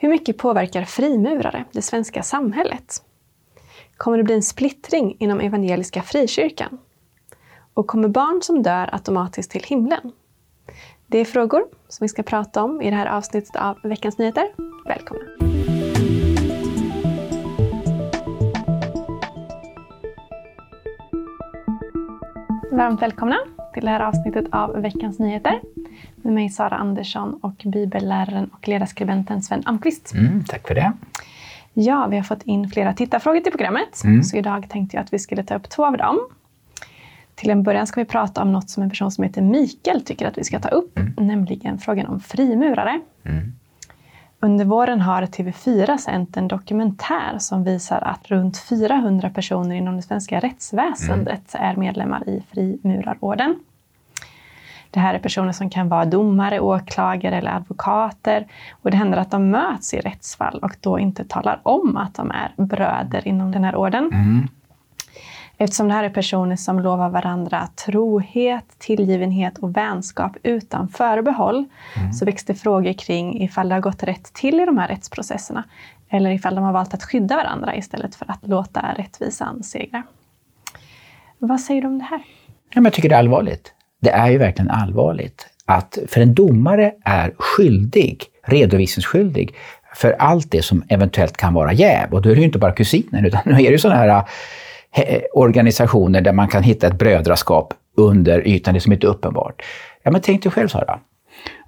Hur mycket påverkar frimurare det svenska samhället? Kommer det bli en splittring inom Evangeliska Frikyrkan? Och kommer barn som dör automatiskt till himlen? Det är frågor som vi ska prata om i det här avsnittet av Veckans Nyheter. Välkomna! Varmt välkomna till det här avsnittet av Veckans Nyheter med mig Sara Andersson och bibelläraren och ledarskribenten Sven Amqvist. Mm, tack för det. Ja, vi har fått in flera tittarfrågor till programmet, mm. så idag tänkte jag att vi skulle ta upp två av dem. Till en början ska vi prata om något som en person som heter Mikael tycker att vi ska ta upp, mm. nämligen frågan om frimurare. Mm. Under våren har TV4 sänt en dokumentär som visar att runt 400 personer inom det svenska rättsväsendet mm. är medlemmar i Frimurarorden. Det här är personer som kan vara domare, åklagare eller advokater. Och det händer att de möts i rättsfall och då inte talar om att de är bröder inom den här orden. Mm. Eftersom det här är personer som lovar varandra trohet, tillgivenhet och vänskap utan förbehåll mm. så det frågor kring ifall det har gått rätt till i de här rättsprocesserna eller ifall de har valt att skydda varandra istället för att låta rättvisan segra. Vad säger du om det här? Ja, jag tycker det är allvarligt. Det är ju verkligen allvarligt att för en domare är skyldig, redovisningsskyldig, för allt det som eventuellt kan vara jäv. Och då är det ju inte bara kusinen, utan nu är det ju sådana här organisationer där man kan hitta ett brödraskap under ytan, det som inte är uppenbart. Ja, men tänk dig själv Sara,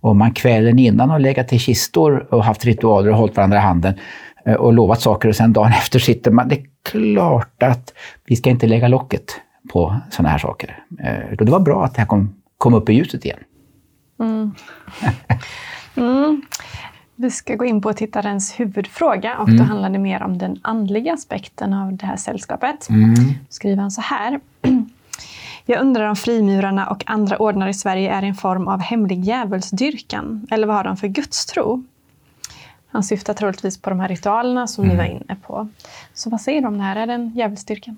om man kvällen innan har legat till kistor och haft ritualer och hållit varandra i handen eh, och lovat saker och sen dagen efter sitter man. Det är klart att vi ska inte lägga locket på sådana här saker. Eh, det var bra att det här kom, kom upp i ljuset igen. Mm. Mm. Vi ska gå in på tittarens huvudfråga och mm. då handlar det mer om den andliga aspekten av det här sällskapet. Mm. skriver han så här. Jag undrar om frimurarna och andra ordnar i Sverige är en form av hemlig djävulsdyrkan, eller vad har de för gudstro? Han syftar troligtvis på de här ritualerna som mm. ni var inne på. Så vad säger du om det här? Är det en djävulsdyrkan?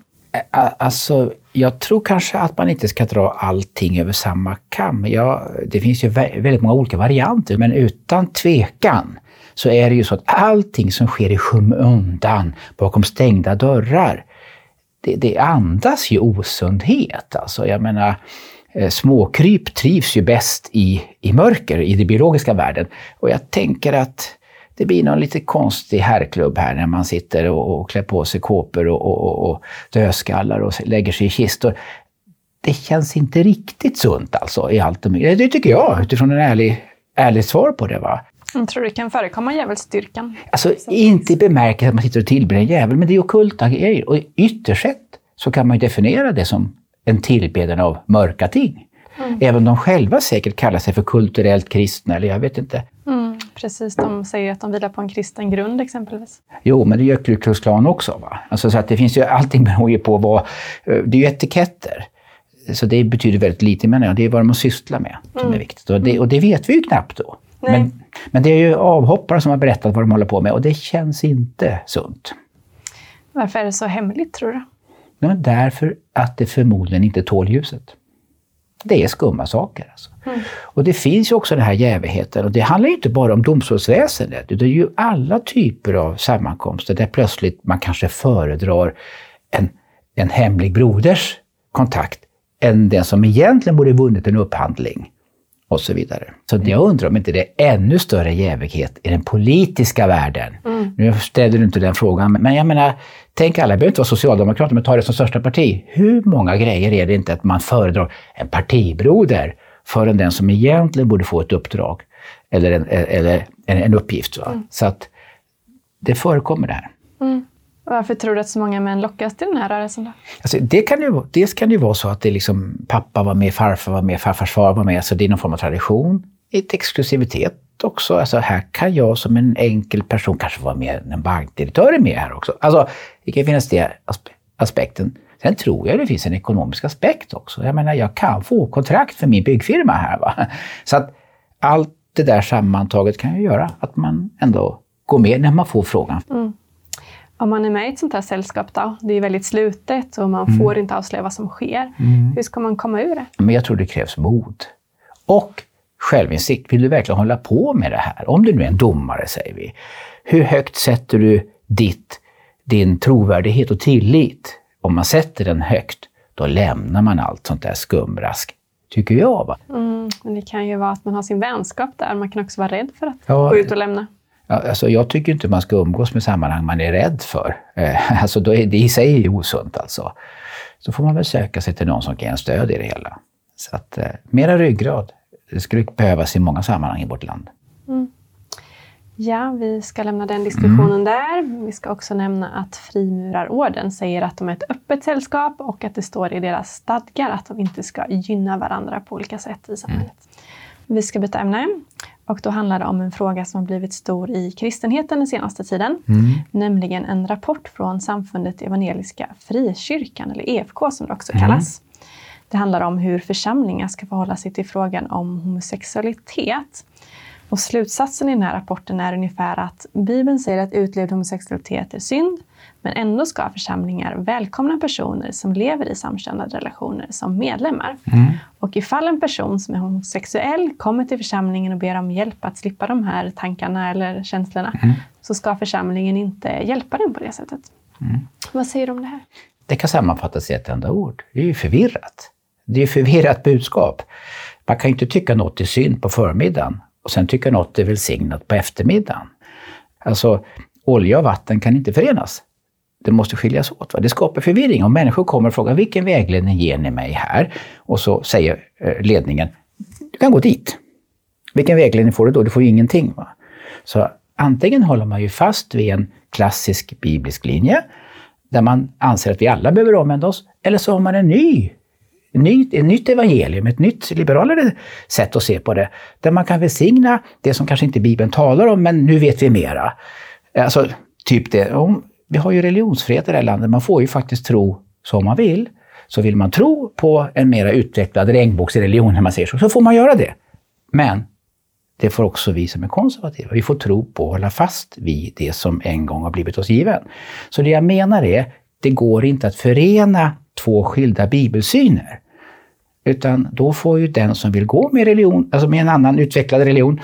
Alltså, jag tror kanske att man inte ska dra allting över samma kam. Ja, det finns ju väldigt många olika varianter, men utan tvekan så är det ju så att allting som sker i skymundan, bakom stängda dörrar, det, det andas ju osundhet. Alltså, jag menar, eh, småkryp trivs ju bäst i, i mörker, i den biologiska världen. Och jag tänker att det blir någon lite konstig herrklubb här när man sitter och, och klär på sig kåpor och, och, och dödskallar och lägger sig i kistor. Det känns inte riktigt sunt alltså i allt och mycket. Det tycker jag utifrån en ärlig, ärligt svar på det. Va? Jag tror det kan förekomma djävulsdyrkan? Alltså inte i bemärkelsen att man sitter och tillber en djävul, men det är okulta grejer. Och ytterst sett så kan man ju definiera det som en tillbedjan av mörka ting. Mm. Även de själva säkert kallar sig för kulturellt kristna, eller jag vet inte. Mm, precis, de säger att de vilar på en kristen grund exempelvis. Jo, men det gör Klan också. Va? Alltså, så att det finns ju, allting beror ju på vad... Eh, det är ju etiketter. Så det betyder väldigt lite, men det är vad de sysslar med som mm. är viktigt. Och det, och det vet vi ju knappt då. Men, men det är ju avhoppare som har berättat vad de håller på med och det känns inte sunt. Varför är det så hemligt, tror du? Ja, därför att det förmodligen inte tål ljuset. Det är skumma saker. Alltså. Mm. Och det finns ju också den här jävigheten och det handlar ju inte bara om domstolsväsendet utan det är ju alla typer av sammankomster där plötsligt man kanske föredrar en, en hemlig broders kontakt än den som egentligen borde vunnit en upphandling och så vidare. Så jag undrar om inte det är ännu större jävighet i den politiska världen. Mm. Nu ställer du inte den frågan, men jag menar, tänk alla, det behöver inte vara socialdemokrater, men ta det som största parti. Hur många grejer är det inte att man föredrar en partibroder före den som egentligen borde få ett uppdrag eller en, eller en, en uppgift. Mm. Så att det förekommer där. Mm. Varför tror du att så många män lockas till den här rörelsen? Då? Alltså, det kan ju, dels kan det ju vara så att det liksom, pappa var med, farfar var med, farfars far var med. Så det är någon form av tradition. Ett exklusivitet också. Alltså, här kan jag som en enkel person kanske vara med, en bankdirektör är med här också. Alltså, det kan finnas det aspekten. Sen tror jag det finns en ekonomisk aspekt också. Jag menar, jag kan få kontrakt för min byggfirma här. Va? Så att allt det där sammantaget kan ju göra att man ändå går med när man får frågan. Mm. Om man är med i ett sånt här sällskap då, det är väldigt slutet och man mm. får inte avslöja vad som sker. Mm. Hur ska man komma ur det? Men jag tror det krävs mod. Och självinsikt. Vill du verkligen hålla på med det här? Om du nu är en domare, säger vi. Hur högt sätter du ditt, din trovärdighet och tillit? Om man sätter den högt, då lämnar man allt sånt där skumrask. Tycker jag. Va? Mm, men det kan ju vara att man har sin vänskap där. Man kan också vara rädd för att ja, gå ut och lämna. Alltså jag tycker inte man ska umgås med sammanhang man är rädd för. Eh, alltså då är det i sig är osunt alltså. Så får man väl söka sig till någon som kan ge en stöd i det hela. Så att, eh, mera ryggrad. Det skulle behövas i många sammanhang i vårt land. Mm. Ja, vi ska lämna den diskussionen mm. där. Vi ska också nämna att Frimurarorden säger att de är ett öppet sällskap och att det står i deras stadgar att de inte ska gynna varandra på olika sätt i samhället. Mm. Vi ska byta ämne och då handlar det om en fråga som har blivit stor i kristenheten den senaste tiden. Mm. Nämligen en rapport från samfundet Evangeliska Frikyrkan, eller EFK som det också kallas. Mm. Det handlar om hur församlingar ska förhålla sig till frågan om homosexualitet. Och slutsatsen i den här rapporten är ungefär att Bibeln säger att utlevd homosexualitet är synd, men ändå ska församlingar välkomna personer som lever i samkönade relationer som medlemmar. Mm. Och ifall en person som är homosexuell kommer till församlingen och ber om hjälp att slippa de här tankarna eller känslorna, mm. så ska församlingen inte hjälpa den på det sättet. Mm. Vad säger du om det här? Det kan sammanfattas i ett enda ord. Det är ju förvirrat. Det är förvirrat budskap. Man kan ju inte tycka något är synd på förmiddagen och sen tycker något är välsignat på eftermiddagen. Alltså, olja och vatten kan inte förenas. Det måste skiljas åt. Va? Det skapar förvirring. Om människor kommer och frågar vilken vägledning ger ni mig här? Och så säger eh, ledningen, du kan gå dit. Vilken vägledning får du då? Du får ju ingenting. Va? Så antingen håller man ju fast vid en klassisk biblisk linje där man anser att vi alla behöver omvända oss, eller så har man en ny ny, ett nytt evangelium, ett nytt liberalare sätt att se på det. Där man kan välsigna det som kanske inte Bibeln talar om, men nu vet vi mera. Alltså, typ det. Om, vi har ju religionsfrihet i det här landet, man får ju faktiskt tro som man vill. Så vill man tro på en mera utvecklad regnbågsreligion, när man säger så, så får man göra det. Men det får också vi som är konservativa. Vi får tro på och hålla fast vid det som en gång har blivit oss given. Så det jag menar är, det går inte att förena två skilda bibelsyner. Utan då får ju den som vill gå med religion, alltså med en annan utvecklad religion,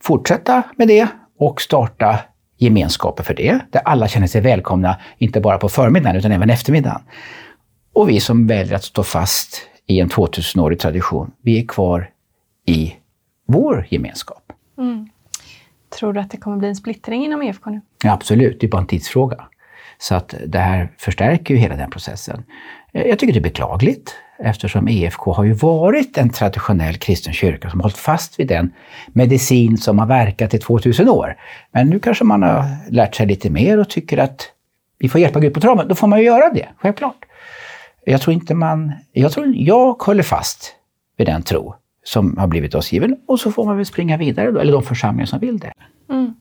fortsätta med det och starta gemenskaper för det, där alla känner sig välkomna, inte bara på förmiddagen utan även eftermiddagen. Och vi som väljer att stå fast i en 2000-årig tradition, vi är kvar i vår gemenskap. Mm. Tror du att det kommer bli en splittring inom EFK nu? Ja, absolut, det är bara en tidsfråga. Så att det här förstärker ju hela den processen. Jag tycker det är beklagligt eftersom EFK har ju varit en traditionell kristen kyrka som hållit fast vid den medicin som har verkat i 2000 år. Men nu kanske man har lärt sig lite mer och tycker att vi får hjälpa Gud på traven. Då får man ju göra det, självklart. Jag tror inte man... Jag, tror, jag håller fast vid den tro som har blivit oss given och så får man väl springa vidare då, eller de församlingar som vill det. Mm.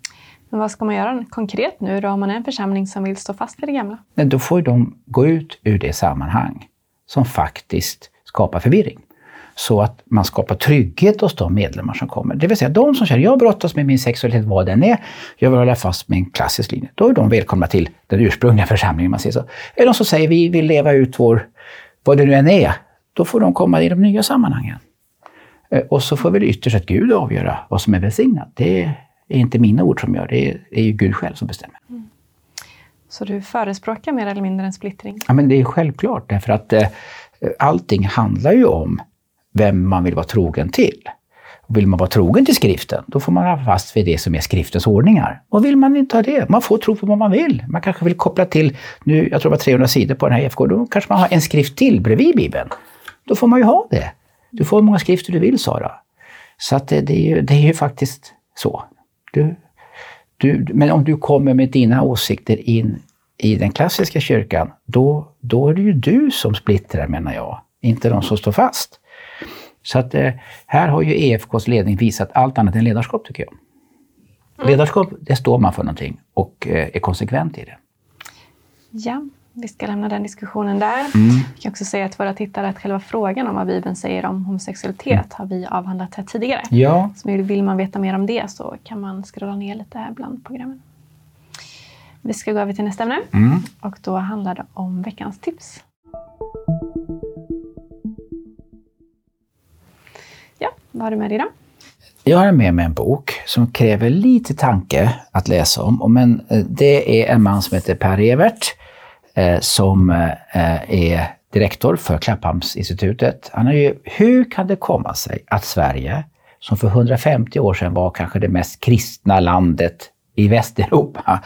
Men vad ska man göra konkret nu då, om man är en församling som vill stå fast vid det gamla? Men då får de gå ut ur det sammanhang som faktiskt skapar förvirring. Så att man skapar trygghet hos de medlemmar som kommer. Det vill säga de som känner, jag brottas med min sexualitet vad den är, jag vill hålla fast med en klassisk linje. Då är de välkomna till den ursprungliga församlingen, man säger så. Eller de som säger, vi vill leva ut vår, vad det nu än är, då får de komma i de nya sammanhangen. Eh, och så får väl ytterst att Gud avgöra vad som är välsignat. Det är inte mina ord som gör det, det är ju Gud själv som bestämmer. Mm. Så du förespråkar mer eller mindre en splittring? Ja, men det är självklart, därför att eh, allting handlar ju om vem man vill vara trogen till. Vill man vara trogen till skriften, då får man vara fast vid det som är skriftens ordningar. Och vill man inte ha det, man får tro på vad man vill. Man kanske vill koppla till, nu, jag tror det var 300 sidor på den här EFK, då kanske man har en skrift till bredvid Bibeln. Då får man ju ha det. Du får hur många skrifter du vill, Sara. Så att det, det, är ju, det är ju faktiskt så. Du, du, men om du kommer med dina åsikter in i den klassiska kyrkan, då, då är det ju du som splittrar menar jag, inte de som står fast. Så att eh, här har ju EFKs ledning visat allt annat än ledarskap tycker jag. Mm. Ledarskap, det står man för någonting och eh, är konsekvent i det. Ja, vi ska lämna den diskussionen där. Mm. Vi kan också säga till våra tittare att själva frågan om vad Bibeln säger om homosexualitet har vi avhandlat här tidigare. Ja. Så vill man veta mer om det så kan man scrolla ner lite här bland programmen. Vi ska gå över till nästa ämne mm. och då handlar det om veckans tips. Ja, vad har du med dig idag? Jag har med mig en bok som kräver lite tanke att läsa om. Men eh, det är en man som heter Per Evert som eh, är direktor för Klapphamnsinstitutet. Han är ju, hur kan det komma sig att Sverige, som för 150 år sedan var kanske det mest kristna landet i Västeuropa,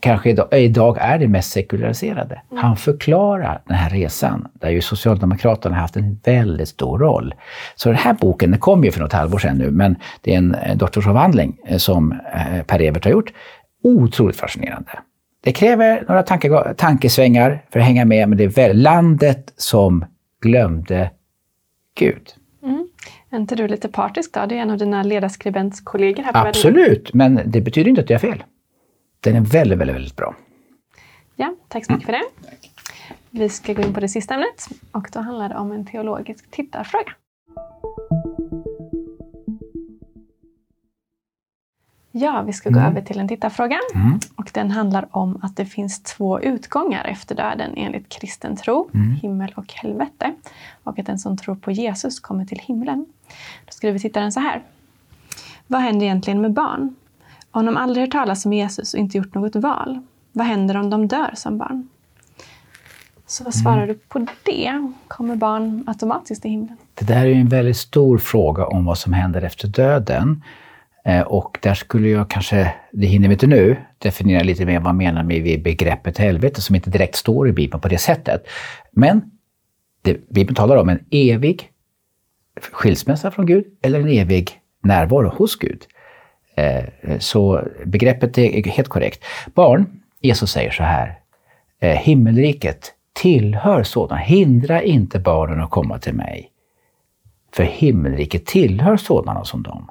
kanske idag, idag är det mest sekulariserade. Mm. Han förklarar den här resan, där ju Socialdemokraterna har haft en väldigt stor roll. Så den här boken, den kom ju för något halvår sedan nu, men det är en doktorsavhandling eh, som eh, Per Evert har gjort. Otroligt fascinerande. Det kräver några tanke, tankesvängar för att hänga med, men det är landet som glömde Gud. Mm. Är inte du lite partisk då? Det är en av dina ledarskribentkollegor här på Absolut, men det betyder inte att jag är fel. Den är väldigt, väldigt, väldigt bra. Ja, tack så mycket mm. för det. Vi ska gå in på det sista ämnet och då handlar det om en teologisk tittarfråga. Ja, vi ska gå mm. över till en tittarfråga. Mm. Och den handlar om att det finns två utgångar efter döden enligt kristen tro, mm. himmel och helvete. Och att den som tror på Jesus kommer till himlen. Då skriver tittaren så här. Vad händer egentligen med barn? Om de aldrig hört talas om Jesus och inte gjort något val, vad händer om de dör som barn? Så vad svarar mm. du på det? Kommer barn automatiskt till himlen? Det där är en väldigt stor fråga om vad som händer efter döden. Eh, och där skulle jag kanske, det hinner vi inte nu, definiera lite mer vad menar med begreppet helvete som inte direkt står i Bibeln på det sättet. Men det, Bibeln talar om en evig skilsmässa från Gud eller en evig närvaro hos Gud. Eh, så begreppet är helt korrekt. Barn, Jesus säger så här, eh, himmelriket tillhör sådana, hindra inte barnen att komma till mig. För himmelriket tillhör sådana som dem.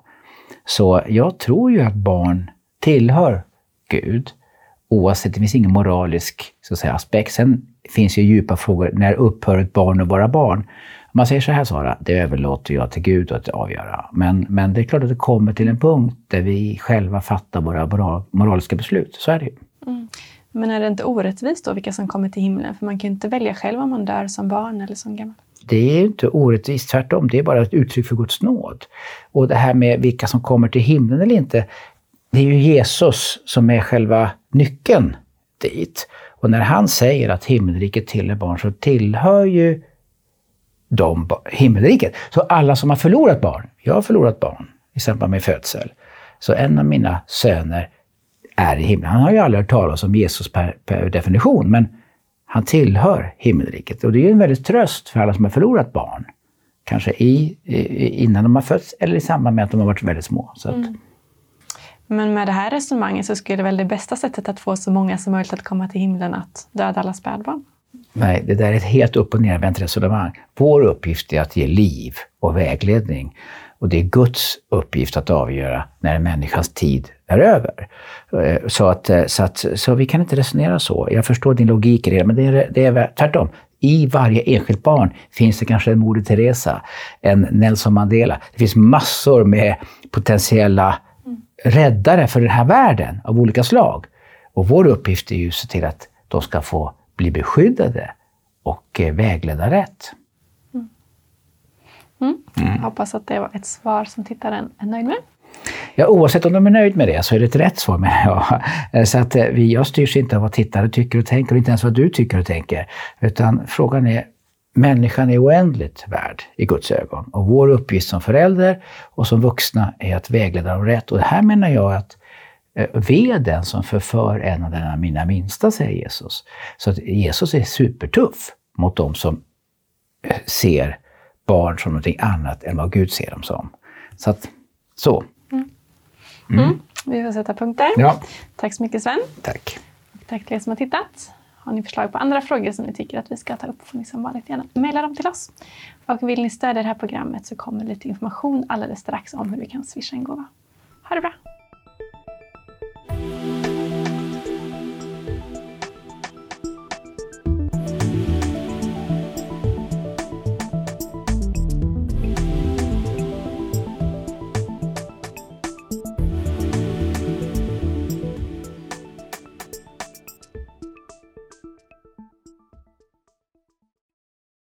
Så jag tror ju att barn tillhör Gud, oavsett, det finns ingen moralisk så att säga, aspekt. Sen finns ju djupa frågor, när upphör ett barn att vara barn? Om man säger så här Sara, det överlåter jag till Gud att avgöra. Men, men det är klart att det kommer till en punkt där vi själva fattar våra moraliska beslut. Så är det ju. Mm. Men är det inte orättvist då vilka som kommer till himlen? För man kan ju inte välja själv om man dör som barn eller som gammal. Det är inte orättvist, tvärtom. Det är bara ett uttryck för Guds nåd. Och det här med vilka som kommer till himlen eller inte, det är ju Jesus som är själva nyckeln dit. Och när han säger att himmelriket tillhör barn så tillhör ju de himmelriket. Så alla som har förlorat barn, jag har förlorat barn i samband med födsel. Så en av mina söner är i himlen. Han har ju aldrig hört talas om Jesus per, per definition, men han tillhör himmelriket. Och det är en väldigt tröst för alla som har förlorat barn. Kanske i, i, innan de har fötts eller i samband med att de har varit väldigt små. Så att... mm. Men med det här resonemanget så skulle väl det bästa sättet att få så många som möjligt att komma till himlen att döda alla spädbarn? Nej, det där är ett helt upp och nervänt resonemang. Vår uppgift är att ge liv och vägledning. Och det är Guds uppgift att avgöra när en människas tid är över. Eh, så, att, eh, så, att, så vi kan inte resonera så. Jag förstår din logik i det, men det är, det är tvärtom. I varje enskilt barn finns det kanske en Moder Teresa, en Nelson Mandela. Det finns massor med potentiella räddare för den här världen av olika slag. Och vår uppgift är ju att se till att de ska få bli beskyddade och eh, vägledda rätt. Mm. Mm. Hoppas att det var ett svar som tittaren är nöjd med. Ja, oavsett om de är nöjd med det så är det ett rätt svar menar jag. Eh, så att eh, vi, jag styrs inte av vad tittare tycker och tänker och inte ens vad du tycker och tänker. Utan frågan är, människan är oändligt värd i Guds ögon. Och vår uppgift som förälder och som vuxna är att vägleda dem rätt. Och här menar jag att Eh, ve den som förför en av denna mina minsta, säger Jesus. Så att Jesus är supertuff mot de som ser barn som någonting annat än vad Gud ser dem som. Så att, så. Mm. Mm. Mm. Vi får sätta punkt där. Ja. Tack så mycket Sven. Tack. Och tack till er som har tittat. Har ni förslag på andra frågor som ni tycker att vi ska ta upp får ni som vanligt gärna mejla dem till oss. Och vill ni stödja det här programmet så kommer lite information alldeles strax om hur vi kan swisha en gåva. Ha det bra!